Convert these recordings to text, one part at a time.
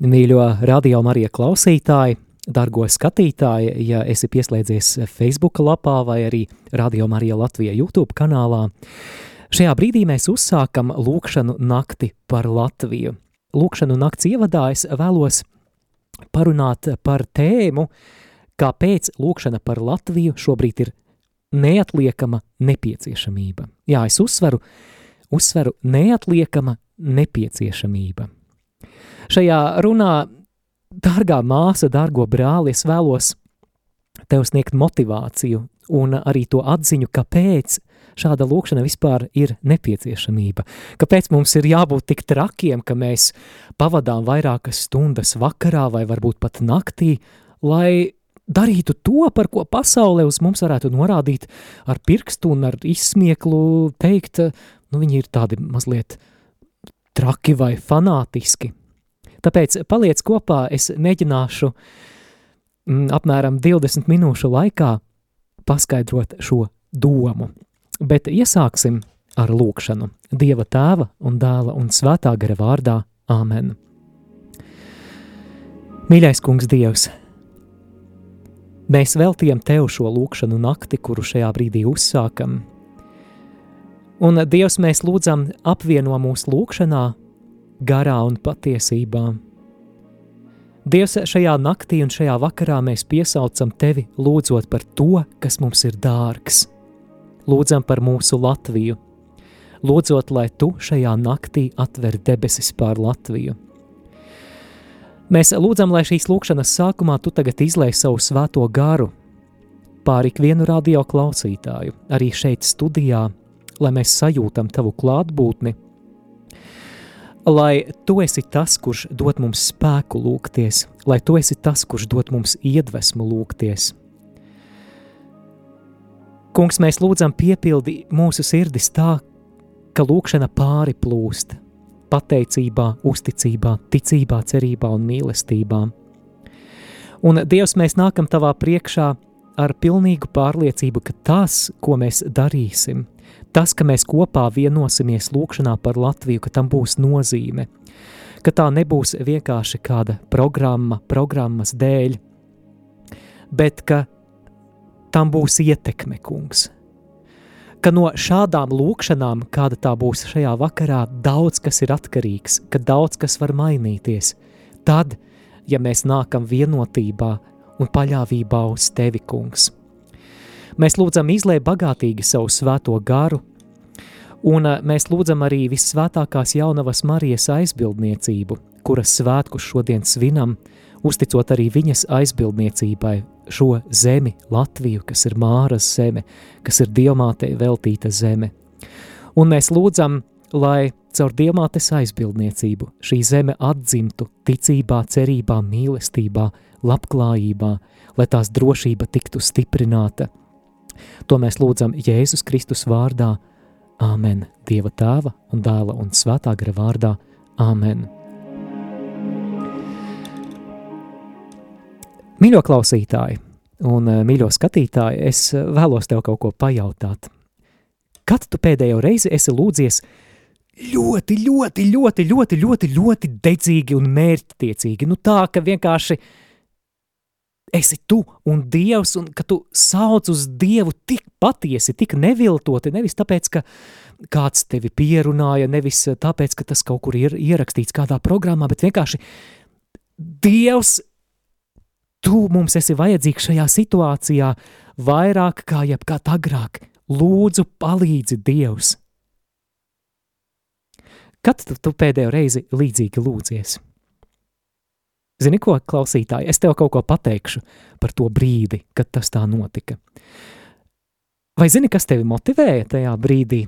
Mīļo radio Marija klausītāji, dargo skatītāji, ja esi pieslēdzies Facebook lapā vai arī Radio Marija Latvija YouTube kanālā, šajā brīdī mēs uzsākam lūkšanu nakti par Latviju. Lūkšanu nakts ievadā es vēlos parunāt par tēmu, kāpēc lūkšana par Latviju šobrīd ir neatliekama nepieciešamība. Jā, es uzsveru, uzsveru neatliekama nepieciešamība. Šajā runā, dārgā māsa, dārgo brāli, es vēlos tev sniegt motivāciju un arī to atziņu, kāpēc šāda lūkšana vispār ir nepieciešamība. Kāpēc mums ir jābūt tik trakiem, ka mēs pavadām vairākas stundas vakarā vai varbūt pat naktī, lai darītu to, par ko pasaulē uz mums varētu norādīt ar pirkstu un ar izsmieklu, teikt, nu viņi ir tādi mazliet traki vai fanātiski. Tāpēc paliec kopā, es mēģināšu mm, apmēram 20 minūšu laikā paskaidrot šo domu. Bet iesāksim ar lūkšanu Dieva tēva un dēla un svētā gara vārdā Āmen. Mīļais kungs Dievs, mēs veltījam Tev šo lūkšanu nakti, kuru šajā brīdī uzsākam, un Dievs mēs lūdzam apvieno mūsu lūkšanā garā un patiesībā. Dievs, šajā naktī un šajā vakarā mēs piesaucam tevi, lūdzot par to, kas mums ir dārgs. Lūdzam par mūsu Latviju, lūdzot, lai tu šajā naktī atver debesis pār Latviju. Mēs lūdzam, lai šīs lūkšanas sākumā tu tagad izlai savu svēto garu pār ikvienu radio klausītāju, arī šeit studijā, lai mēs sajūtam tavu klātbūtni lai tu esi tas, kurš dod mums spēku lūgties, lai tu esi tas, kurš dod mums iedvesmu lūgties. Kungs, mēs lūdzam piepildi mūsu sirdis tā, ka lūkšana pāri plūst, pateicībā, uzticībā, ticībā, cerībā un mīlestībā. Un Dievs, mēs nākam tavā priekšā ar pilnīgu pārliecību, ka tas, ko mēs darīsim, Tas, ka mēs kopā vienosimies lūkšanā par Latviju, ka tam būs nozīme, ka tā nebūs vienkārši kāda programma, programmas dēļ, bet ka tam būs ietekme, kungs. Ka no šādām lūkšanām, kāda tā būs šajā vakarā, daudz kas ir atkarīgs, ka daudz kas var mainīties. Tad, ja mēs nākam vienotībā un paļāvībā uz tevi, kungs. Mēs lūdzam izlēt bagātīgi savu svēto garu, un eh, mēs lūdzam arī visvētākās jaunavas Marijas aizbildniecību, kuras svētkus šodien svinam, uzticot arī viņas aizbildniecībai šo zemi, Latviju, kas ir Māras zeme, kas ir Dievmātei veltīta zeme. Un mēs lūdzam, lai caur Dievmātes aizbildniecību šī zeme atzimtu ticībā, cerībā, mīlestībā, labklājībā, lai tās drošība tiktu stiprināta – To mēs lūdzam Jēzus Kristus vārdā. Āmen. Dieva tēva un dēla un svētā gara vārdā. Āmen. Mīļo klausītāji un eh, mīļo skatītāji, es eh, vēlos tev kaut ko pajautāt. Kad tu pēdējo reizi esi lūdzies ļoti, ļoti, ļoti, ļoti, ļoti, ļoti dedzīgi un mērķtiecīgi? Nu tā, ka vienkārši esi tu un Dievs, un ka tu sauc uz Dievu tik patiesi, tik neviltoti, nevis tāpēc, ka kāds tevi pierunāja, nevis tāpēc, ka tas kaut kur ir ierakstīts kādā programmā, bet vienkārši Dievs, tu mums esi vajadzīgs šajā situācijā vairāk kā jebkad agrāk. Lūdzu, palīdzi Dievs! Kad tu pēdējo reizi līdzīgi lūdzies? Zini, ko klausītāji, es tev kaut ko pateikšu par to brīdi, kad tas tā notika. Vai zini, kas tevi motivēja tajā brīdī?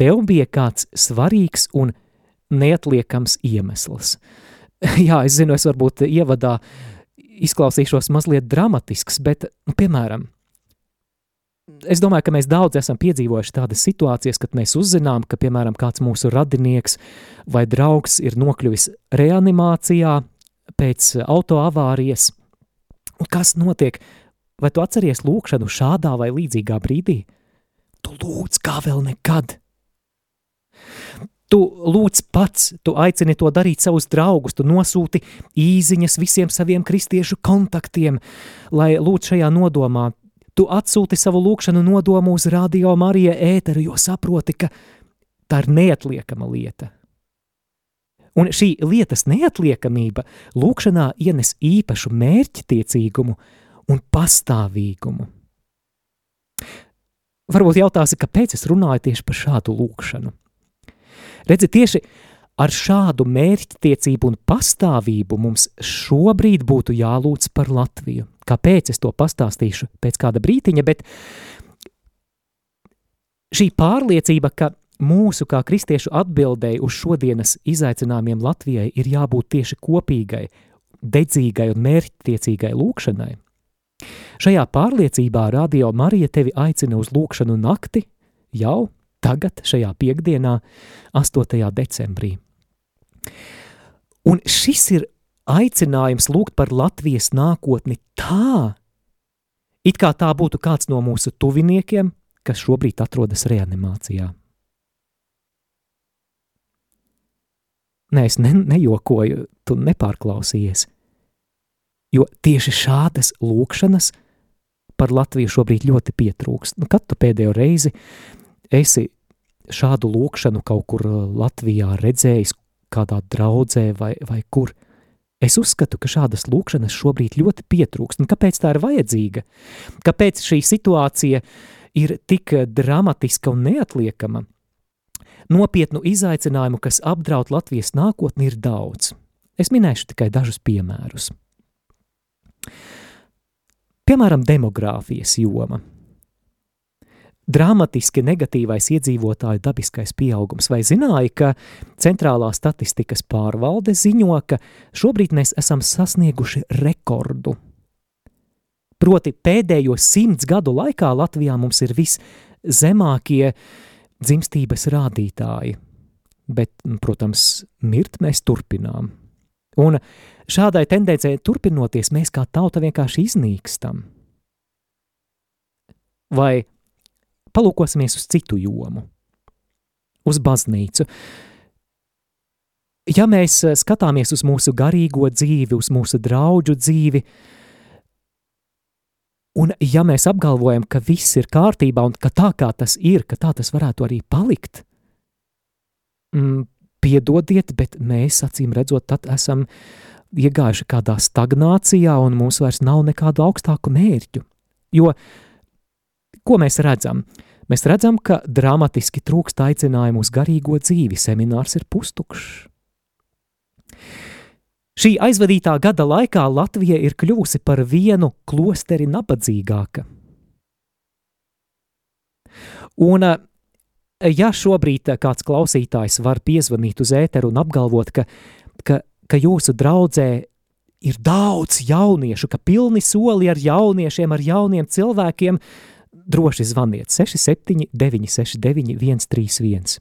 Tev bija kāds svarīgs un neatliekams iemesls. Jā, es zinu, es varbūt ievadā izklausīšos mazliet dramatisks, bet, nu, piemēram, es domāju, ka mēs daudz esam piedzīvojuši tādas situācijas, kad mēs uzzinām, ka, piemēram, kāds mūsu radinieks vai draugs ir nokļuvis reanimācijā pēc autoavārijas. Kas notiek? Vai tu atceries lūkšanu šādā vai līdzīgā brīdī? Tu lūdz kā vēl nekad. Tu lūdz pats, tu aicini to darīt savus draugus, tu nosūti īziņas visiem saviem kristiešu kontaktiem, lai lūdz šajā nodomā. Tu atsūti savu lūkšanu nodomu uz radio Marija ēteru, jo saproti, ka tā ir neatliekama lieta. Un šī lietas neatliekamība lūkšanā ienes īpašu mērķtiecīgumu un pastāvīgumu. Varbūt jautāsi, kāpēc es runāju tieši par šādu lūkšanu. Redzi, tieši ar šādu mērķtiecību un pastāvību mums šobrīd būtu jālūdz par Latviju. Kāpēc es to pastāstīšu pēc kāda brītiņa, bet šī pārliecība, ka mūsu kā kristiešu atbildēji uz šodienas izaicinājumiem Latvijai ir jābūt tieši kopīgai, dedzīgai un mērķtiecīgai lūkšanai. Šajā pārliecībā Radio Marija tevi aicina uz lūkšanu nakti jau tagad, šajā piekdienā, 8. decembrī. Un šis ir aicinājums lūgt par Latvijas nākotni tā, it kā tā būtu kāds no mūsu tuviniekiem, kas šobrīd atrodas reanimācijā. Nē, es ne, nejokoju, tu nepārklausījies. Jo tieši šādas lūkšanas par Latviju šobrīd ļoti pietrūkst. Nu, kad tu pēdējo reizi esi šādu lūkšanu kaut kur uh, Latvijā redzējis, kādā draudzē vai, vai kur? Es uzskatu, ka šādas lūkšanas šobrīd ļoti pietrūkst. Un kāpēc tā ir vajadzīga? Kāpēc šī situācija ir tik dramatiska un neatliekama? Nopietnu izaicinājumu, kas apdraud Latvijas nākotni, ir daudz. Es minēšu tikai dažus piemērus. Piemēram, demogrāfijas joma. Dramatiski negatīvais iedzīvotāju dabiskais pieaugums, vai zināja, ka Centrālā statistikas pārvalde ziņo, ka šobrīd mēs esam sasnieguši rekordu. Proti pēdējo simts gadu laikā Latvijā mums ir viszemākie dzimstības rādītāji, bet, protams, mirt mēs turpinām. Un šādai tendencei turpinoties, mēs kā tauta vienkārši iznīkstam. Vai palūkosimies uz citu jomu, uz baznīcu. Ja mēs eh, skatāmies uz mūsu garīgo dzīvi, uz mūsu draugu dzīvi, un ja mēs apgalvojam, ka viss ir kārtībā un ka tā kā tas ir, ka tā tas varētu arī palikt, mm, piedodiet, bet mēs, acīm redzot, tad esam iegājuši kādā stagnācijā un mums vairs nav nekādu augstāku mērķu. Jo, ko mēs redzam? Mēs redzam, ka dramatiski trūkst aicinājumu uz garīgo dzīvi, seminārs ir pustukšs. Šī aizvadītā gada laikā Latvija ir kļuvusi par vienu klosteri nabadzīgāka. Un, ja šobrīd kāds klausītājs var piezvanīt uz ēteru un apgalvot, ka, ka, ka jūsu draudzē ir daudz jauniešu, ka pilni soli ar jauniešiem, ar jauniem cilvēkiem, droši zvaniet 67, 969, 131.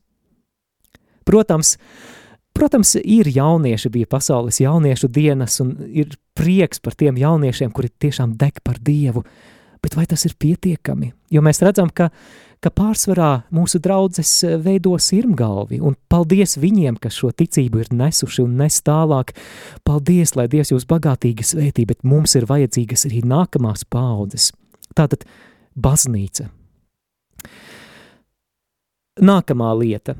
Protams, protams, ir jaunieši, bija pasaules jauniešu dienas, un ir prieks par tiem jauniešiem, kuri tiešām deg par Dievu, bet vai tas ir pietiekami? Jo mēs redzam, ka, ka pārsvarā mūsu draudzes veido sirmgalvi, un paldies viņiem, kas šo ticību ir nesuši un nes tālāk. Paldies, lai Dievs jūs bagātīgi svētī, bet mums ir vajadzīgas arī nākamās paudzes. Tātad baznīca. Nākamā lieta.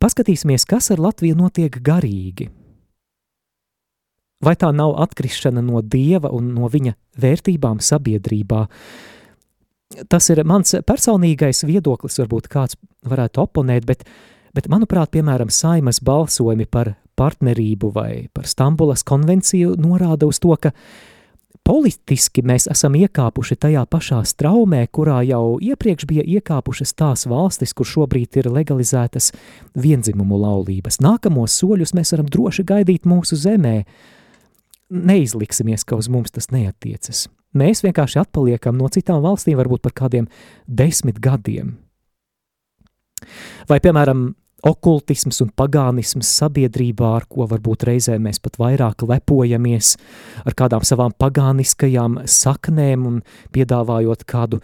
Paskatīsimies, kas ar Latviju notiek garīgi. Vai tā nav atkrišana no Dieva un no viņa vērtībām sabiedrībā? Tas ir mans personīgais viedoklis, varbūt kāds varētu oponēt, bet, bet manuprāt, piemēram, saimas balsojumi par partnerību vai par Stambulas konvenciju norāda uz to, ka Politiski mēs esam iekāpuši tajā pašā straumē, kurā jau iepriekš bija iekāpušas tās valstis, kur šobrīd ir legalizētas vienzimumu laulības. Nākamos soļus mēs varam droši gaidīt mūsu zemē. Neizliksimies, ka uz mums tas neatiecas. Mēs vienkārši atpaliekam no citām valstīm varbūt par kādiem desmit gadiem. Vai, piemēram, okultisms un pagānisms sabiedrībā, ar ko varbūt reizē mēs pat vairāk lepojamies, ar kādām savām pagāniskajām saknēm un piedāvājot kādu,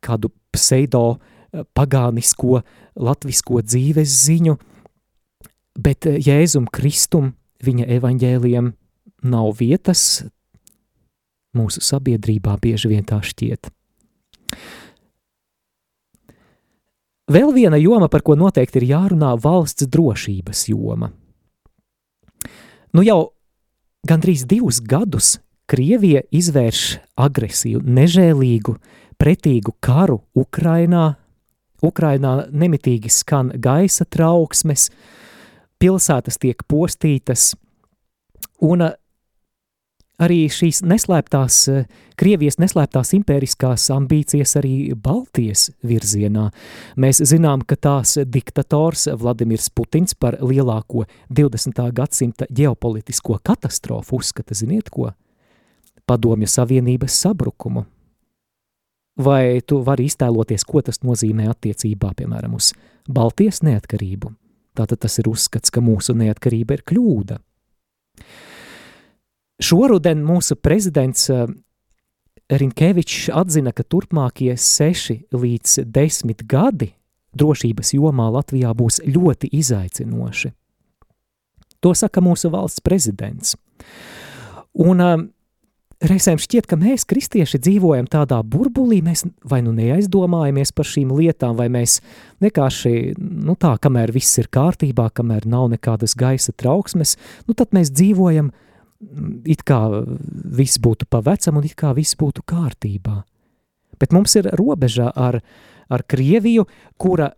kādu pseido eh, pagānisko latvisko dzīves ziņu, bet Jēzum Kristum, viņa evaņģēliem nav vietas mūsu sabiedrībā bieži vien tā šķiet. Vēl viena joma, par ko noteikti ir jārunā, valsts drošības joma. Nu jau gandrīz divus gadus Krievija izvērš agresīvu, nežēlīgu, pretīgu karu Ukrainā. Ukrainā nemitīgi skan gaisa trauksmes, pilsētas tiek postītas, un arī šīs neslēptās, eh, Krievijas neslēptās impēriskās ambīcijas arī Baltijas virzienā. Mēs zinām, ka tās diktators Vladimirs Putins par lielāko 20. gadsimta ģeopolitisko katastrofu uzskata, ziniet ko? Padomju Savienības sabrukumu. Vai tu vari iztēloties, ko tas nozīmē attiecībā, piemēram, uz Baltijas neatkarību? Tātad tas ir uzskats, ka mūsu neatkarība ir kļūda. Šoruden mūsu prezidents eh, Rinkevičs atzina, ka turpmākie seši līdz desmit gadi drošības jomā Latvijā būs ļoti izaicinoši. To saka mūsu valsts prezidents. Un um, reizēm šķiet, ka mēs, kristieši, dzīvojam tādā burbulī, mēs vai nu neaizdomājamies par šīm lietām, vai mēs vienkārši, nu tā, kamēr viss ir kārtībā, kamēr nav nekādas gaisa trauksmes, nu tad mēs dzīvojam it kā viss būtu pa vecam un it kā viss būtu kārtībā. Bet mums ir robeža ar, ar Krieviju, kura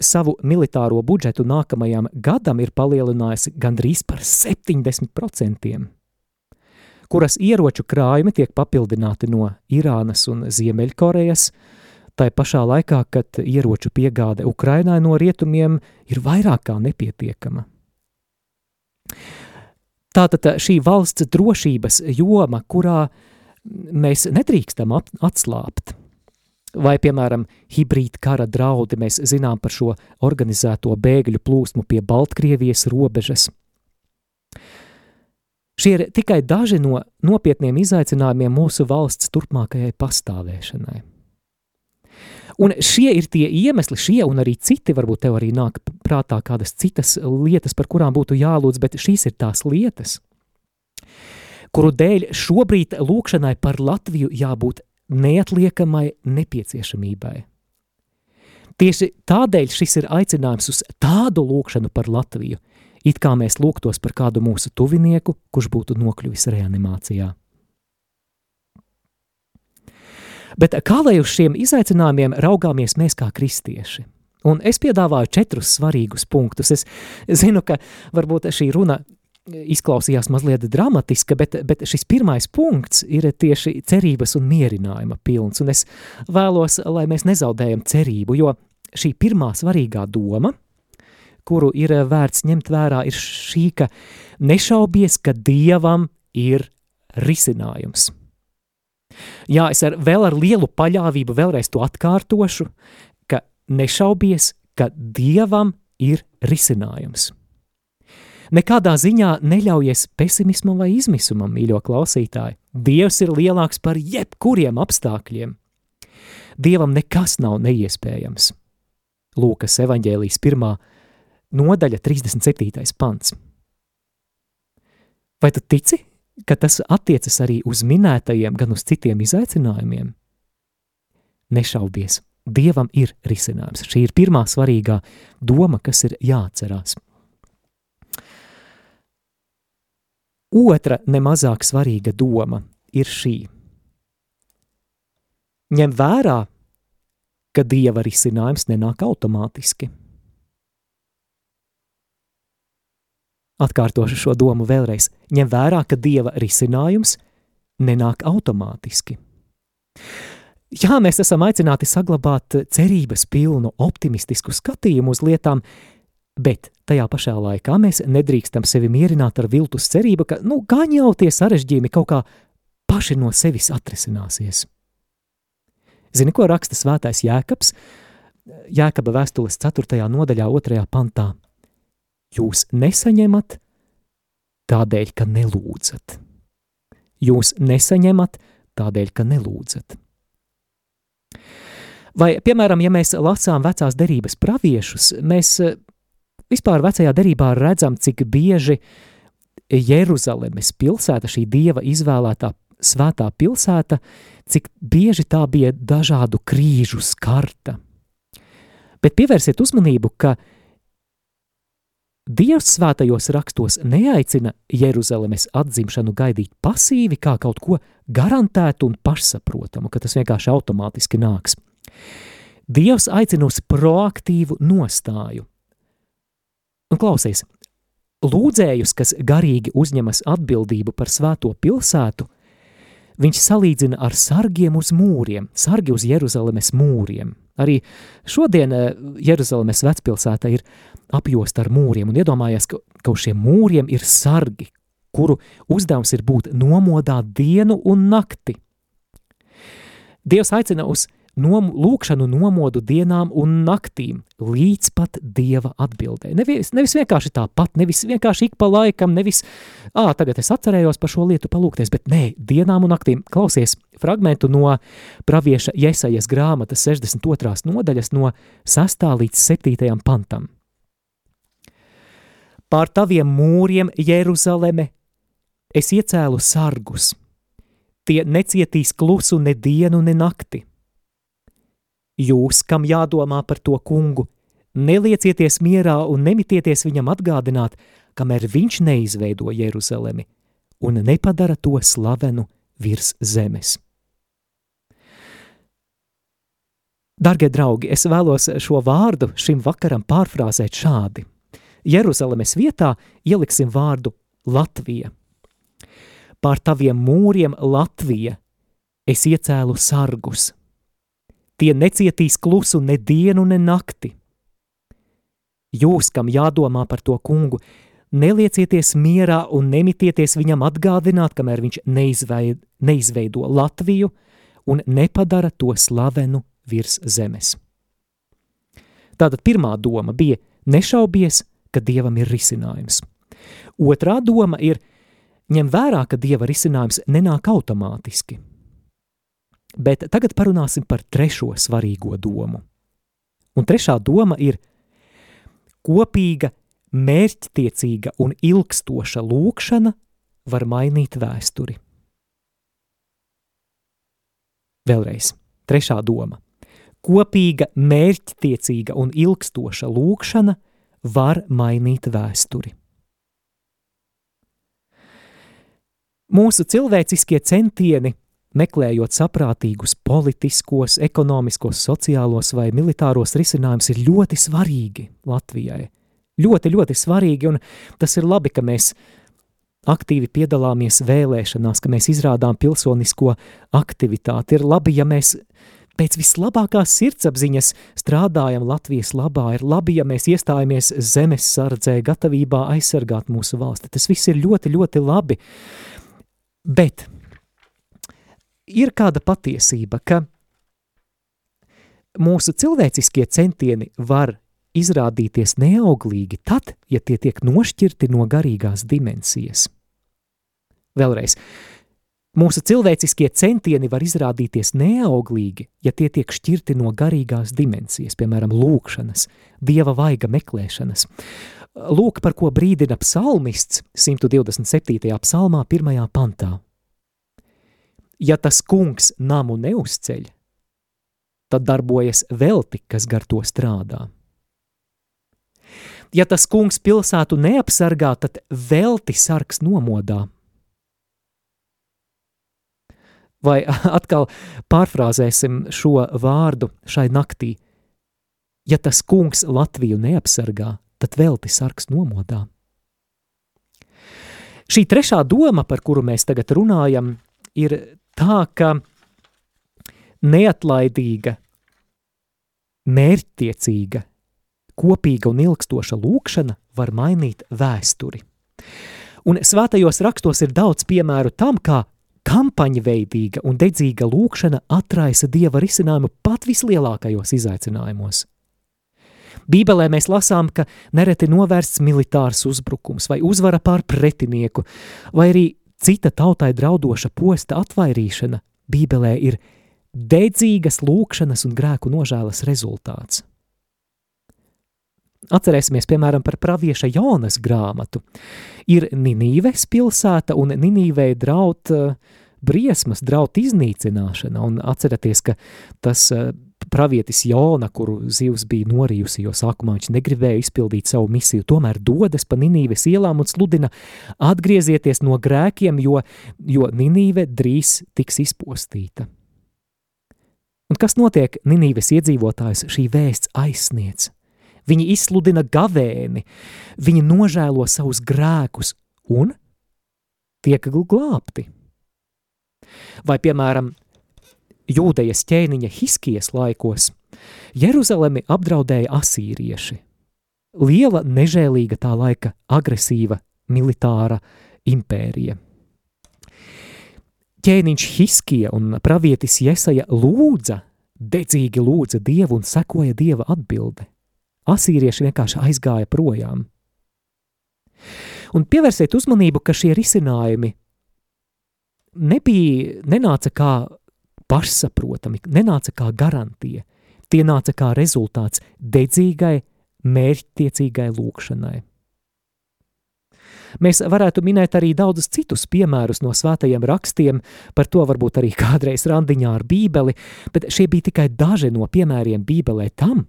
savu militāro budžetu nākamajam gadam ir palielinājusi gandrīz par 70%, kuras ieroču krājumi tiek papildināti no Irānas un Ziemeļkorejas, tai pašā laikā, kad ieroču piegāde Ukrainai no rietumiem ir vairāk kā nepietiekama. Tātad šī valsts drošības joma, kurā mēs nedrīkstam atslābt, vai, piemēram, hibrīda kara draudi, mēs zinām par šo organizēto bēgļu plūsmu pie Baltkrievijas robežas. Šie ir tikai daži no nopietniem izaicinājumiem mūsu valsts turpmākajai pastāvēšanai. Un šie ir tie iemesli, šie un arī citi, varbūt tev arī nāk prātā kādas citas lietas, par kurām būtu jālūdz, bet šīs ir tās lietas, kuru dēļ šobrīd lūkšanai par Latviju jābūt neatliekamai nepieciešamībai. Tieši tādēļ šis ir aicinājums uz tādu lūkšanu par Latviju, it kā mēs lūgtos par kādu mūsu tuvinieku, kurš būtu nokļuvis reanimācijā. Bet kā lai uz šiem izaicinājumiem raugāmies mēs kā kristieši? Un es piedāvāju četrus svarīgus punktus. Es zinu, ka varbūt šī runa izklausījās mazliet dramatiska, bet, bet šis pirmais punkts ir tieši cerības un mierinājuma pilns, un es vēlos, lai mēs nezaudējam cerību, jo šī pirmā svarīgā doma, kuru ir vērts ņemt vērā, ir šī, ka nešaubies, ka Dievam ir risinājums. Jā, es ar, vēl ar lielu paļāvību vēlreiz to atkārtošu, nešaubies, ka Dievam ir risinājums. Nekādā ziņā neļaujies pesimismam vai izmisumam, mīļo klausītāji. Dievs ir lielāks par jebkuriem apstākļiem. Dievam nekas nav neiespējams. Lūkas evaņģēlijas pirmā nodaļa 37. pants. Vai tu tici, ka tas attiecas arī uz minētajiem, gan uz citiem izaicinājumiem? Nešaubies, Dievam ir risinājums. Šī ir pirmā svarīgā doma, kas ir jāatcerās. Otra nemazāk svarīga doma ir šī. Ņem vērā, ka Dieva risinājums nenāk automātiski – Atkārtošu šo domu vēlreiz. Ņem vērā, ka Dieva risinājums nenāk automātiski. Jā, mēs esam aicināti saglabāt cerības pilnu, optimistisku skatījumu uz lietām, bet tajā pašā laikā mēs nedrīkstam sevi mierināt ar viltus cerību, ka, nu, gan jau tie sarežģījumi kaut kā paši no sevis atrisināsies. Zini, ko raksta svētais Jēkabs? Jēkaba vēstules 4. nodaļā, 2. pantā jūs nesaņemat tādēļ, ka nelūdzat. Jūs nesaņemat tādēļ, ka nelūdzat. Vai, piemēram, ja mēs lasām vecās derības praviešus, mēs eh, vispār vecajā derībā redzam, cik bieži Jeruzalemes pilsēta, šī dieva izvēlētā svētā pilsēta, cik bieži tā bija dažādu krīžu skarta. Bet pievērsiet uzmanību, ka Dievs svētajos rakstos neaicina Jeruzalemes atzimšanu gaidīt pasīvi kā kaut ko garantētu un pašsaprotamu, ka tas vienkārši automātiski nāks. Dievs aicina uz proaktīvu nostāju. Un klausies, lūdzējus, kas garīgi uzņemas atbildību par svēto pilsētu, viņš salīdzina ar sargiem uz mūriem, sargi uz Jeruzalemes mūriem. Arī šodien eh, Jeruzalemes vecpilsēta ir apjosta ar mūriem, un iedomājies, ka, ka uz šiem mūriem ir sargi, kuru uzdevums ir būt nomodā dienu un nakti. Dievs aicina uz nom, lūkšanu nomodu dienām un naktīm, līdz pat Dieva atbildē. Nevis, nevis vienkārši tāpat, nevis vienkārši ik pa laikam, nevis, ā, tagad es atcerējos par šo lietu palūkties, bet nē, dienām un naktīm. Klausies fragmentu no pravieša Jesajas grāmatas 62. nodaļas no 6. līdz 7. pantam. Pār taviem mūriem, Jeruzaleme, es iecēlu sargus. Tie necietīs klusu ne dienu, ne nakti Jūs, kam jādomā par to kungu, neliecieties mierā un nemitieties viņam atgādināt, kamēr viņš neizveido Jeruzalemi un nepadara to slavenu virs zemes. Dargie draugi, es vēlos šo vārdu šim vakaram pārfrāzēt šādi. Jeruzalemes vietā ieliksim vārdu Latvija. Pār taviem mūriem Latvija es iecēlu sargus – Tie necietīs klusu ne dienu, ne nakti. Jūs, kam jādomā par to kungu, neliecieties mierā un nemitieties viņam atgādināt, kamēr viņš neizveid, neizveido Latviju un nepadara to slavenu virs zemes. Tātad pirmā doma bija nešaubies, ka Dievam ir risinājums. Otrā doma ir ņem vērā, ka Dieva risinājums nenāk automātiski – Bet tagad parunāsim par trešo svarīgo domu. Un trešā doma ir kopīga, mērķtiecīga un ilgstoša lūkšana var mainīt vēsturi. Vēlreiz, trešā doma. Kopīga, mērķtiecīga un ilgstoša lūkšana var mainīt vēsturi. Mūsu cilvēciskie centieni meklējot saprātīgus politiskos, ekonomiskos, sociālos vai militāros risinājumus, ir ļoti svarīgi Latvijai. Ļoti, ļoti svarīgi, un tas ir labi, ka mēs aktīvi piedalāmies vēlēšanās, ka mēs izrādām pilsonisko aktivitāti. Ir labi, ja mēs pēc vislabākās sirdsapziņas strādājam Latvijas labā, ir labi, ja mēs iestājamies zemes sardzē, gatavībā aizsargāt mūsu valsti. Tas viss ir ļoti, ļoti labi. Bet ir kāda patiesība, ka mūsu cilvēciskie centieni var izrādīties neauglīgi tad, ja tie tiek nošķirti no garīgās dimensijas. Vēlreiz, mūsu cilvēciskie centieni var izrādīties neauglīgi, ja tie tiek šķirti no garīgās dimensijas, piemēram, lūkšanas, dieva vaiga meklēšanas. Lūk, par ko brīdina psalmists 127. psalmā, 1. pantā ja tas kungs namu neuzceļ, tad darbojas velti, kas gar to strādā. Ja tas kungs pilsētu neapsargā, tad velti sargs nomodā. Vai atkal pārfrāzēsim šo vārdu šai naktī. Ja tas kungs Latviju neapsargā, tad velti sargs nomodā. Šī trešā doma, par kuru mēs tagad runājam, ir tā, ka neatlaidīga, mērķtiecīga, kopīga un ilgstoša lūkšana var mainīt vēsturi. Un svētajos rakstos ir daudz piemēru tam, kā kampaņveidīga un dedzīga lūkšana atraisa Dieva risinājumu pat vislielākajos izaicinājumos. Bībelē mēs lasām, ka nereti novērsts militārs uzbrukums vai uzvara pār pretinieku, vai arī Cita tautai draudoša posta atvairīšana Bībelē ir dedzīgas lūkšanas un grēku nožēlas rezultāts. atcerēsimies, piemēram, par pravieša Jonas grāmatu. Ir Ninīves pilsēta, un Ninīvei draud uh, briesmas, draud iznīcināšana, un atcerieties, ka tas uh, pravietis Jona, kuru zivs bija norījusi, jo sākumā viņš negribēja izpildīt savu misiju, tomēr dodas pa Ninīves ielām un sludina atgriezieties no grēkiem, jo, jo Ninīve drīz tiks izpostīta. Un kas notiek Ninīves iedzīvotājs šī vēsts aizsniedz? Viņi izsludina gavēni, viņi nožēlo savus grēkus un tiek glābti. Vai, piemēram, jūdejas ķēniņa Hiskijas laikos Jeruzalemi apdraudēja asīrieši. Liela, nežēlīga tā laika agresīva militāra impērija. Ķēniņš Hiskija un pravietis Jesaja lūdza, dedzīgi lūdza Dievu un sekoja Dieva atbilde. Asīrieši vienkārši aizgāja projām. Un pievērsiet uzmanību, ka šie risinājumi nebija, nenāca kā pašsaprotami, nenāca kā garantija. Tie nāca kā rezultāts dedzīgai, mērķtiecīgai lūkšanai. Mēs varētu minēt arī daudzus citus piemērus no svētajiem rakstiem, par to varbūt arī kādreiz randiņā ar bībeli, bet šie bija tikai daži no piemēriem bībelē tam,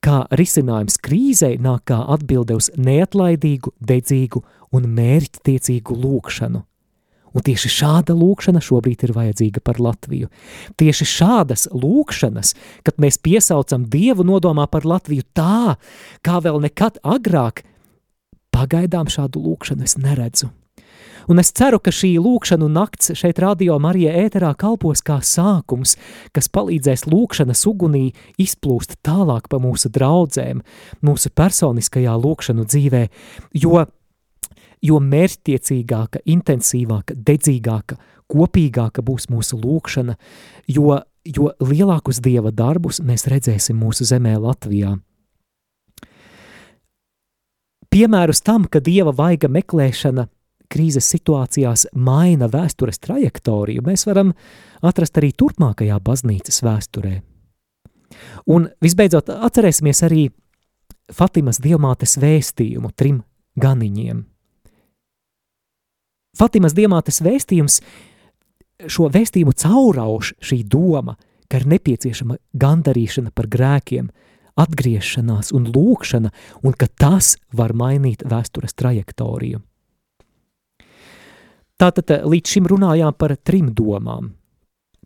kā risinājums krīzei nāk kā atbilde uz neatlaidīgu, dedzīgu un mērķtiecīgu lūkšanu. Un tieši šāda lūkšana šobrīd ir vajadzīga par Latviju. Tieši šādas lūkšanas, kad mēs piesaucam Dievu nodomā par Latviju tā, kā vēl nekad agrāk, pagaidām šādu lūkšanu es neredzu. Un es ceru, ka šī lūkšanu nakts šeit radio Marija ēterā kalpos kā sākums, kas palīdzēs lūkšanas ugunī izplūst tālāk pa mūsu draudzēm, mūsu personiskajā lūkšanu dzīvē, jo jo mērķtiecīgāka, intensīvāka, dedzīgāka, kopīgāka būs mūsu lūkšana, jo, jo lielākus dieva darbus mēs redzēsim mūsu zemē Latvijā. Piemērus tam, ka dieva vaiga meklēšana krīzes situācijās maina vēstures trajektoriju, mēs varam atrast arī turpmākajā baznīcas vēsturē. Un visbeidzot, atcerēsimies arī Fatimas diamātes vēstījumu trim ganiņiem. Fatimas diamātes vēstījums, šo vēstījumu caurauž šī doma, ka ir nepieciešama gandarīšana par grēkiem, atgriešanās un lūkšana, un ka tas var mainīt vēstures trajektoriju. Tātad eh, līdz šim runājām par trim domām.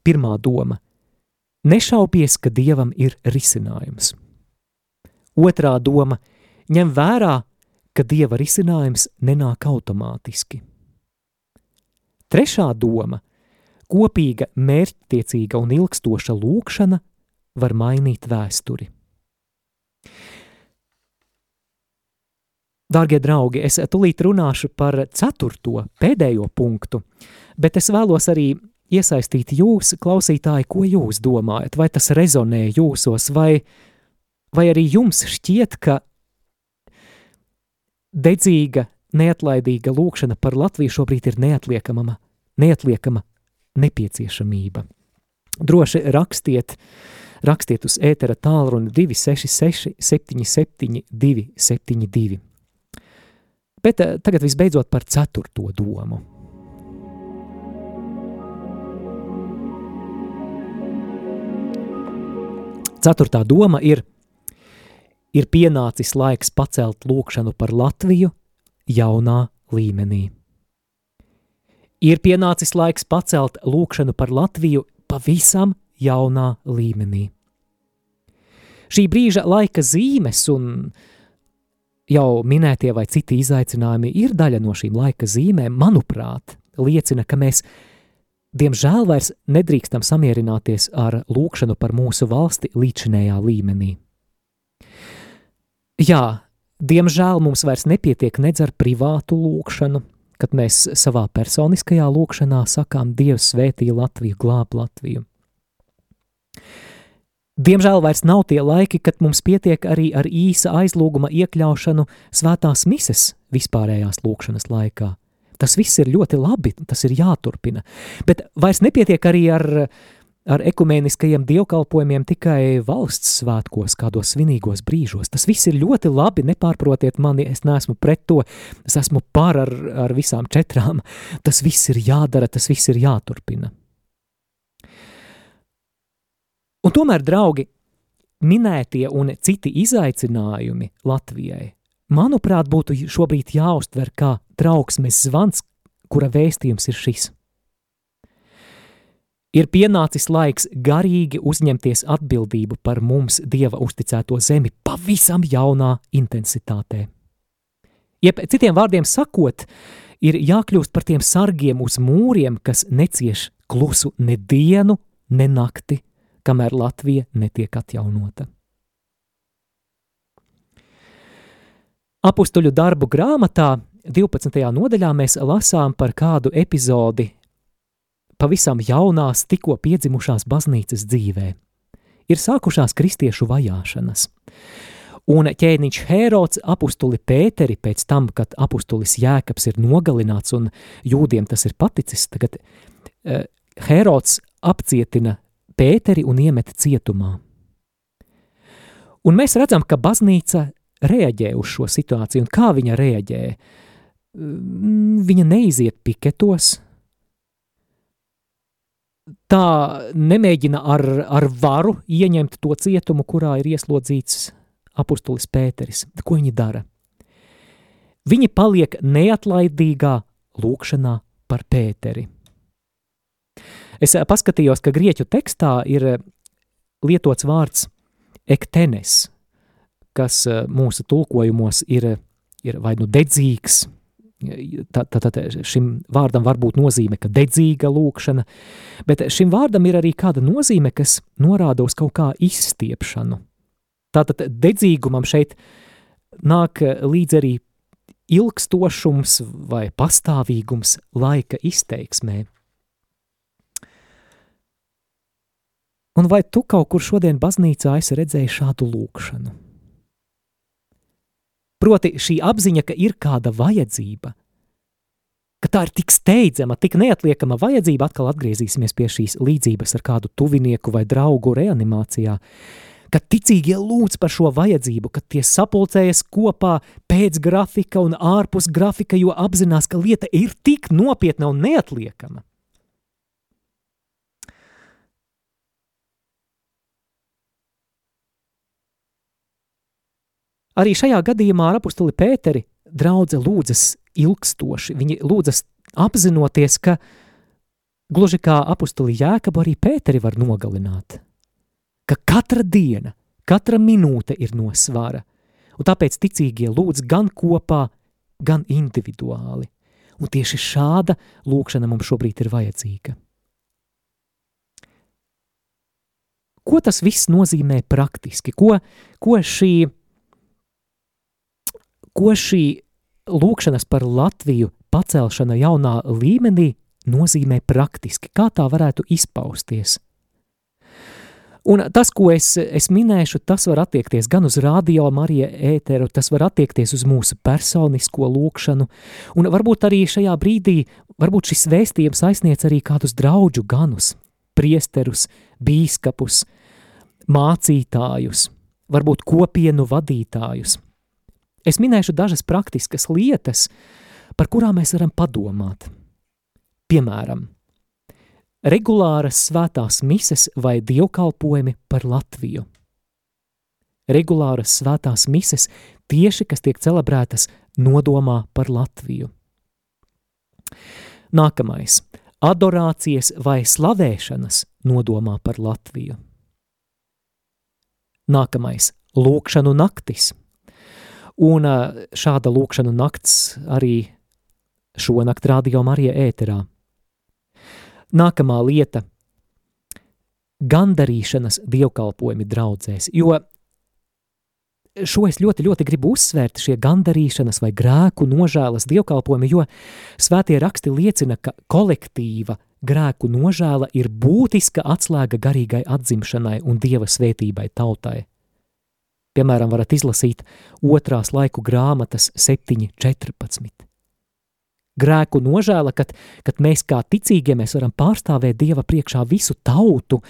Pirmā doma – nešaubies, ka Dievam ir risinājums. Otrā doma – ņem vērā, ka Dieva risinājums nenāk automātiski – Trešā doma - kopīga, mērķtiecīga un ilgstoša lūkšana var mainīt vēsturi. Dārgie draugi, es tūlīt runāšu par ceturto, pēdējo punktu, bet es vēlos arī iesaistīt jūs, klausītāji, ko jūs domājat, vai tas rezonē jūsos, vai, vai arī jums šķiet, ka dedzīga, neatlaidīga lūkšana par Latviju šobrīd ir neatliekama neatliekama nepieciešamība. Droši rakstiet, rakstiet uz ētera tālruni 266 77 272. Bet eh, tagad visbeidzot par ceturto domu. Ceturtā doma ir, ir pienācis laiks pacelt lūkšanu par Latviju jaunā līmenī. Ir pienācis laiks pacelt lūkšanu par Latviju pavisam jaunā līmenī. Šī brīža laika zīmes un jau minētie vai citi izaicinājumi ir daļa no šīm laika zīmēm, manuprāt, liecina, ka mēs diemžēl vairs nedrīkstam samierināties ar lūkšanu par mūsu valsti līdzinējā līmenī. Jā, diemžēl mums vairs nepietiek nedz ar privātu lūkšanu, kad mēs savā personiskajā lūkšanā sakām Dievs svētī Latviju, glāb Latviju. Diemžēl vairs nav tie laiki, kad mums pietiek arī ar īsa aizlūguma iekļaušanu svētās mises vispārējās lūkšanas laikā. Tas viss ir ļoti labi, tas ir jāturpina, bet vairs nepietiek arī ar ar ekumēniskajiem dievkalpojumiem tikai valsts svētkos, kādos svinīgos brīžos. Tas viss ir ļoti labi, nepārprotiet mani, es neesmu pret to, es esmu par ar, ar visām četrām. Tas viss ir jādara, tas viss ir jāturpina. Un tomēr, draugi, minētie un citi izaicinājumi Latvijai, manuprāt, būtu šobrīd jāuztver kā trauksmes zvans, kura vēstījums ir šis – Ir pienācis laiks garīgi uzņemties atbildību par mums Dieva uzticēto zemi pavisam jaunā intensitātē. Jeb citiem vārdiem sakot, ir jākļūst par tiem sargiem uz mūriem, kas necieš klusu ne dienu, ne nakti, kamēr Latvija netiek atjaunota. Apustuļu darbu grāmatā 12. nodaļā mēs lasām par kādu epizodi pavisam jaunās, tikko piedzimušās baznīcas dzīvē. Ir sākušās kristiešu vajāšanas. Un ķēniņš Hērods apustuli Pēteri pēc tam, kad apustulis Jēkabs ir nogalināts un jūdiem tas ir paticis, tagad uh, Hērods apcietina Pēteri un iemet cietumā. Un mēs redzam, ka baznīca reaģē uz šo situāciju, un kā viņa reaģē? Viņa neiziet piketos, tā nemēģina ar, ar varu ieņemt to cietumu, kurā ir ieslodzīts apustulis Pēteris. Ko viņi dara? Viņi paliek neatlaidīgā lūkšanā par Pēteri. Es paskatījos, ka grieķu tekstā ir lietots vārds ektenes, kas mūsu tulkojumos ir, ir vai nu dedzīgs, Tātad šim vārdam var būt nozīme, ka dedzīga lūkšana, bet šim vārdam ir arī kāda nozīme, kas norāda uz kaut kā izstiepšanu. Tātad dedzīgumam šeit nāk līdz arī ilgstošums vai pastāvīgums laika izteiksmē. Un vai tu kaut kur šodien baznīcā esi redzējis šādu lūkšanu? Proti, šī apziņa, ka ir kāda vajadzība, ka tā ir tik steidzama, tik neatliekama vajadzība, atkal atgriezīsimies pie šīs līdzības ar kādu tuvinieku vai draugu reanimācijā, ka ticīgie lūdz par šo vajadzību, ka tie sapulcējas kopā pēc grafika un ārpus grafika, jo apzinās, ka lieta ir tik nopietna un neatliekama. Arī šajā gadījumā ar apustuli Pēteri draudze lūdzas ilgstoši. Viņi lūdzas apzinoties, ka gluži kā apustuli Jēkabu arī Pēteri var nogalināt. Ka katra diena, katra minūte ir no svara, un tāpēc ticīgie lūdz gan kopā, gan individuāli. Un tieši šāda lūkšana mums šobrīd ir vajadzīga. Ko tas viss nozīmē praktiski? Ko, ko šī ko šī lūkšanas par Latviju pacelšana jaunā līmenī nozīmē praktiski, kā tā varētu izpausties. Un tas, ko es, es minēšu, tas var attiekties gan uz radio Marija ēteru, tas var attiekties uz mūsu personisko lūkšanu, un varbūt arī šajā brīdī, varbūt šis vēstījums aizsniec arī kādus draudžu ganus, priesterus, bīskapus, mācītājus, varbūt kopienu vadītājus – Es minēšu dažas praktiskas lietas, par kurām mēs varam padomāt. Piemēram, regulāras svētās mises vai dievkalpojumi par Latviju. Regulāras svētās mises tieši, kas tiek celebrētas nodomā par Latviju. Nākamais – adorācijas vai slavēšanas nodomā par Latviju. Nākamais – lūkšanu naktis – Un šāda lūkšana nakts arī šonakt radio Marija ēterā. Nākamā lieta – gandarīšanas dievkalpojumi draudzēs, jo šo es ļoti, ļoti gribu uzsvērt, šie gandarīšanas vai grēku nožēlas dievkalpojumi, jo svētie raksti liecina, ka kolektīva grēku nožēla ir būtiska atslēga garīgai atzimšanai un dieva svētībai tautai. Piemēram, varat izlasīt otrās laiku grāmatas 7.14. grēku nožēla, kad, kad mēs kā ticīgie mēs varam pārstāvēt Dieva priekšā visu tautu,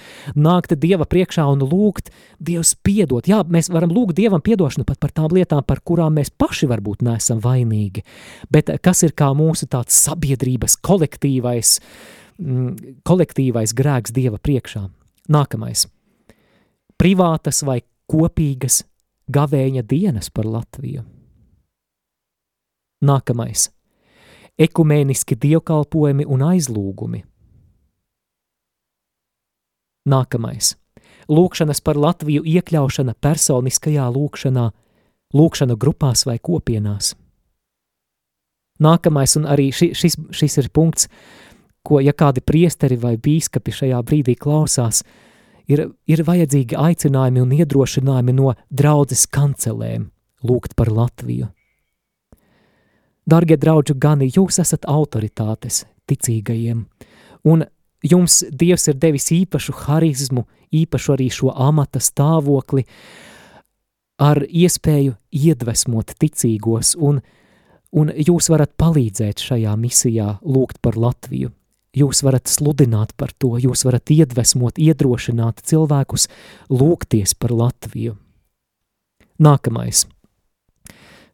nākt Dieva priekšā un lūgt Dievs piedot. Jā, mēs varam lūgt Dievam piedošanu pat par tām lietām, par kurām mēs paši varbūt neesam vainīgi, bet kas ir kā mūsu tāds sabiedrības kolektīvais, mm, kolektīvais grēks Dieva priekšā. Nākamais. Privātas vai kopīgas gavēņa dienas par Latviju. Nākamais - ekumēniski dievkalpojumi un aizlūgumi. Nākamais - lūkšanas par Latviju iekļaušana personiskajā lūkšanā, lūkšanu grupās vai kopienās. Nākamais, un arī ši, šis, šis ir punkts, ko, ja kādi priesteri vai bīskapi šajā brīdī klausās, ir, ir vajadzīgi aicinājumi un iedrošinājumi no draudzes kancelēm lūgt par Latviju. Dargie draugi, gani jūs esat autoritātes ticīgajiem, un jums Dievs ir devis īpašu harizmu, īpašu arī šo amata stāvokli, ar iespēju iedvesmot ticīgos, un, un jūs varat palīdzēt šajā misijā lūgt par Latviju. Jūs varat sludināt par to, jūs varat iedvesmot, iedrošināt cilvēkus lūgties par Latviju. Nākamais.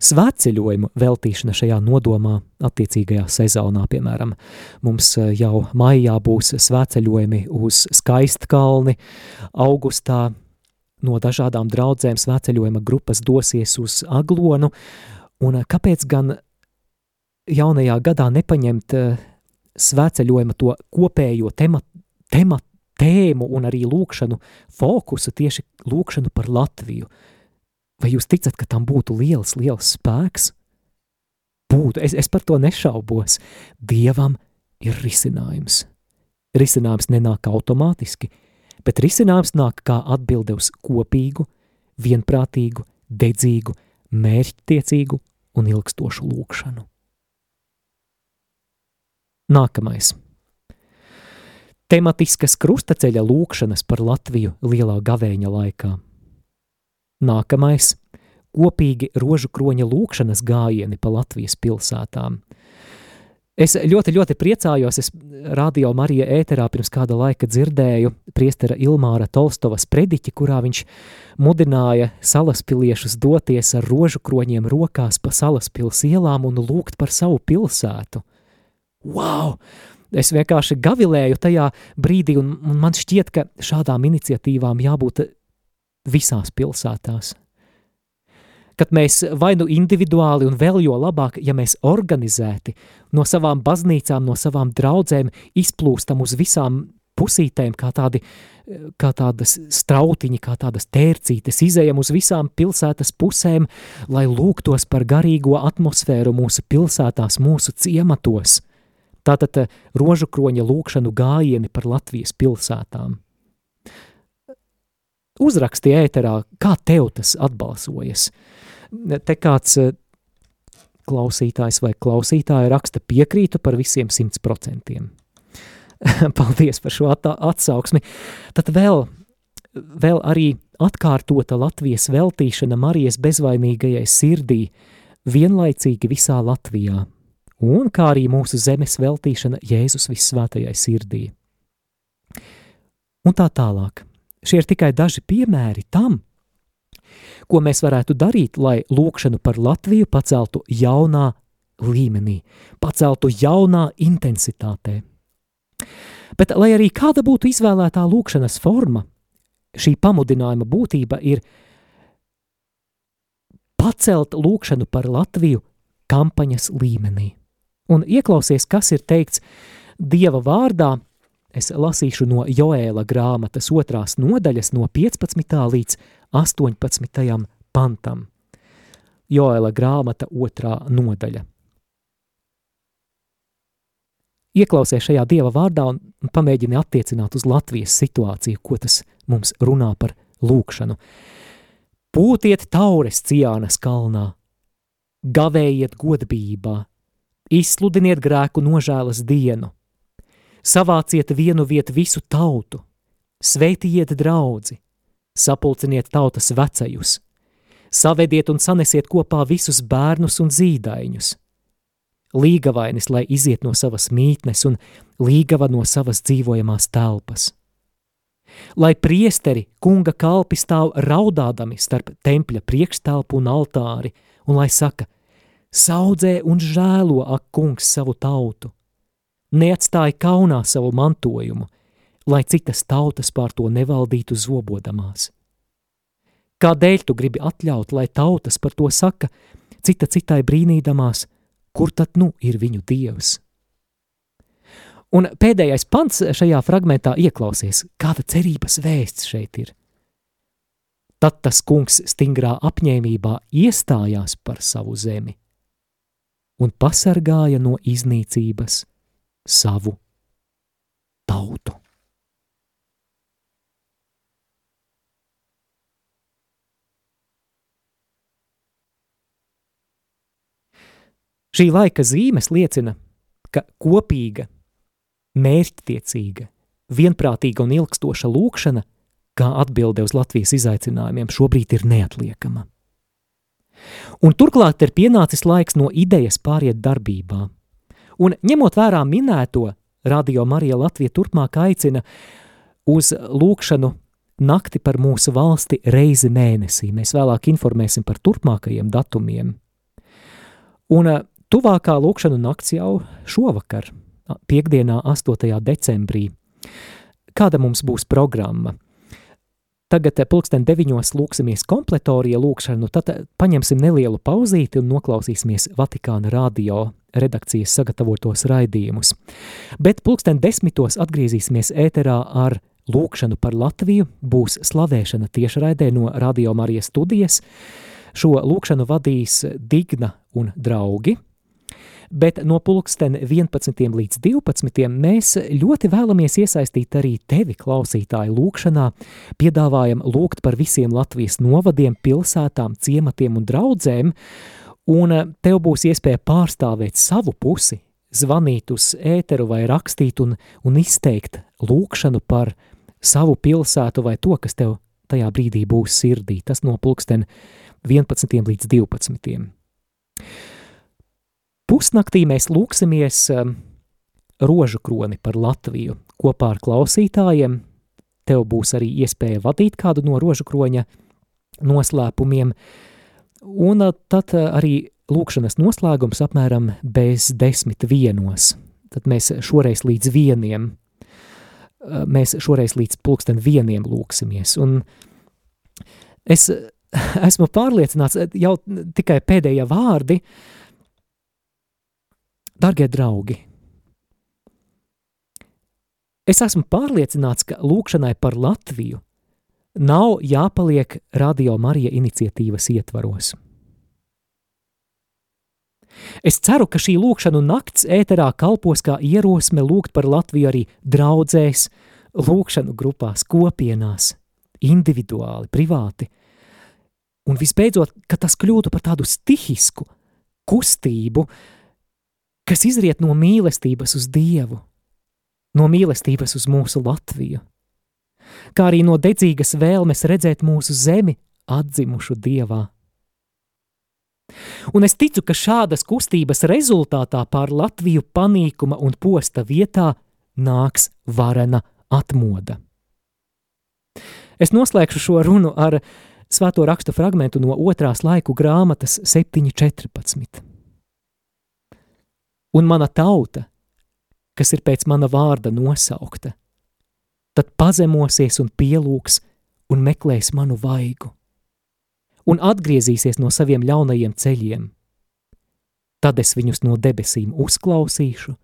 Svētceļojumu veltīšana šajā nodomā attiecīgajā sezonā, piemēram, mums eh, jau maijā būs svētceļojumi uz Skaistkalni, augustā no dažādām draudzēm svētceļojuma grupas dosies uz Aglonu, un eh, kāpēc gan jaunajā gadā nepaņemt eh, svētceļojuma to kopējo tematu, tematu, tēmu un arī lūkšanu fokusu tieši lūkšanu par Latviju, Vai jūs ticat, ka tam būtu liels, liels spēks? Būtu, es, es par to nešaubos. Dievam ir risinājums. Risinājums nenāk automātiski, bet risinājums nāk kā atbilde uz kopīgu, vienprātīgu, dedzīgu, mērķtiecīgu un ilgstošu lūkšanu. Nākamais. Tematiskas krustaceļa lūkšanas par Latviju lielā gavēņa laikā – Nākamais – kopīgi rožu kroņa lūkšanas gājieni pa Latvijas pilsētām. Es ļoti, ļoti priecājos, es radio Marija ēterā pirms kāda laika dzirdēju priestera Ilmāra Tolstovas prediķi, kurā viņš mudināja salaspiliešus doties ar rožu kroņiem rokās pa salaspils ielām un lūgt par savu pilsētu. Wow! Es vienkārši gavilēju tajā brīdī, un, un man šķiet, ka šādām iniciatīvām jābūt visās pilsētās. Kad mēs vai nu individuāli, un vēl jo labāk, ja mēs organizēti no savām baznīcām, no savām draudzēm izplūstam uz visām pusītēm, kā, tādi, kā tādas strautiņi, kā tādas tērcītes, izējam uz visām pilsētas pusēm, lai lūgtos par garīgo atmosfēru mūsu pilsētās, mūsu ciematos. Tātad rožu kroņa lūkšanu gājieni par Latvijas pilsētām uzrakstīja ēterā, kā tev tas atbalsojas. Te kāds eh, klausītājs vai klausītāja raksta piekrītu par visiem simts procentiem. Paldies par šo atsauksmi. Tad vēl, vēl arī atkārtota Latvijas veltīšana Marijas bezvainīgajai sirdī vienlaicīgi visā Latvijā, un kā arī mūsu zemes veltīšana Jēzus vissvētajai sirdī. Un tā tālāk. Šie ir tikai daži piemēri tam, ko mēs varētu darīt, lai lūkšanu par Latviju paceltu jaunā līmenī, paceltu jaunā intensitātē. Bet, lai arī kāda būtu izvēlētā lūkšanas forma, šī pamudinājuma būtība ir pacelt lūkšanu par Latviju kampaņas līmenī. Un ieklausies, kas ir teikts Dieva vārdā Es lasīšu no Joēla grāmatas otrās nodaļas no 15. līdz 18. pantam. Joēla grāmata otrā nodaļa. Ieklausies šajā Dieva vārdā un pamēģini attiecināt uz Latvijas situāciju, ko tas mums runā par lūkšanu. Pūtiet taures Cijānas kalnā, gavējiet godbībā, izsludiniet grēku nožēlas dienu – savāciet vienu vietu visu tautu, sveitiet draudzi, sapulciniet tautas vecajus, savediet un sanesiet kopā visus bērnus un zīdaiņus. līgavainis, lai iziet no savas mītnes un līgava no savas dzīvojamās telpas. Lai priesteri kunga kalpi stāv raudādami starp tempļa priekštelpu un altāri, un lai saka, saudzē un žēlo, ak, kungs, savu tautu, neatstāja kaunā savu mantojumu, lai citas tautas pār to nevaldītu zobodamās. Kādēļ tu gribi atļaut, lai tautas par to saka, cita citai brīnīdamās, kur tad nu ir viņu dievs? Un pēdējais pants šajā fragmentā ieklausies, kāda cerības vēsts šeit ir. Tad tas kungs stingrā apņēmībā iestājās par savu zemi un pasargāja no iznīcības savu tautu. Šī laika zīmes liecina, ka kopīga, mērķtiecīga, vienprātīga un ilgstoša lūkšana, kā atbilde uz Latvijas izaicinājumiem, šobrīd ir neatliekama. Un turklāt ir pienācis laiks no idejas pāriet darbībā. Un ņemot vērā minēto, Radio Marija Latvija turpmāk aicina uz lūkšanu nakti par mūsu valsti reizi mēnesī. Mēs vēlāk informēsim par turpmākajiem datumiem. Un Tuvākā lūkšanu nakts jau šovakar, piekdienā, 8. decembrī. Kāda mums būs programma? Tagad pulksten deviņos lūksimies kompletorija lūkšanu, tad paņemsim nelielu pauzīti un noklausīsimies Vatikāna radio redakcijas sagatavotos raidījumus. Bet pulksten desmitos atgriezīsimies ēterā ar lūkšanu par Latviju, būs slavēšana tiešraidē no Radio Marijas studijas. Šo lūkšanu vadīs Digna un draugi – bet no pulksten 11 līdz 12 mēs ļoti vēlamies iesaistīt arī tevi klausītāju lūkšanā, piedāvājam lūgt par visiem Latvijas novadiem, pilsētām, ciematiem un draudzēm, un tev būs iespēja pārstāvēt savu pusi, zvanīt uz ēteru vai rakstīt un, un izteikt lūkšanu par savu pilsētu vai to, kas tev tajā brīdī būs sirdī. Tas no pulksten 11 līdz 12. Pusnaktī mēs lūksimies um, rožu kroni par Latviju kopā ar klausītājiem. Tev būs arī iespēja vadīt kādu no rožu kroņa noslēpumiem, un uh, tad uh, arī lūkšanas noslēgums apmēram bez desmit vienos. Tad mēs šoreiz līdz vieniem, uh, mēs šoreiz līdz pulksten vieniem lūksimies. Un es esmu pārliecināts, jau tikai pēdējie vārdi, uh, Dargie draugi, es esmu pārliecināts, ka lūkšanai par Latviju nav jāpaliek Radio Marija iniciatīvas ietvaros. Es ceru, ka šī lūkšanu nakts ēterā kalpos kā ierosme lūgt par Latviju arī draudzēs, lūkšanu grupās, kopienās, individuāli, privāti. Un visbeidzot, ka tas kļūtu par tādu stihisku kustību, uh, kas izriet no mīlestības uz Dievu, no mīlestības uz mūsu Latviju, kā arī no dedzīgas vēlmes redzēt mūsu zemi atdzimušu Dievā. Un es ticu, ka šādas kustības rezultātā pār Latviju panīkuma un posta vietā nāks varena atmoda. Es noslēgšu šo runu ar svēto rakstu fragmentu no otrās laiku grāmatas 7.14 un mana tauta, kas ir pēc mana vārda nosaukta, tad pazemosies un pielūgs un meklēs manu vaigu, un atgriezīsies no saviem ļaunajiem ceļiem. Tad es viņus no debesīm uzklausīšu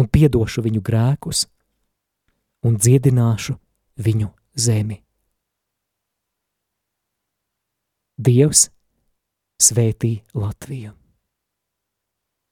un piedošu viņu grēkus un dziedināšu viņu zemi. Dievs svētī Latviju!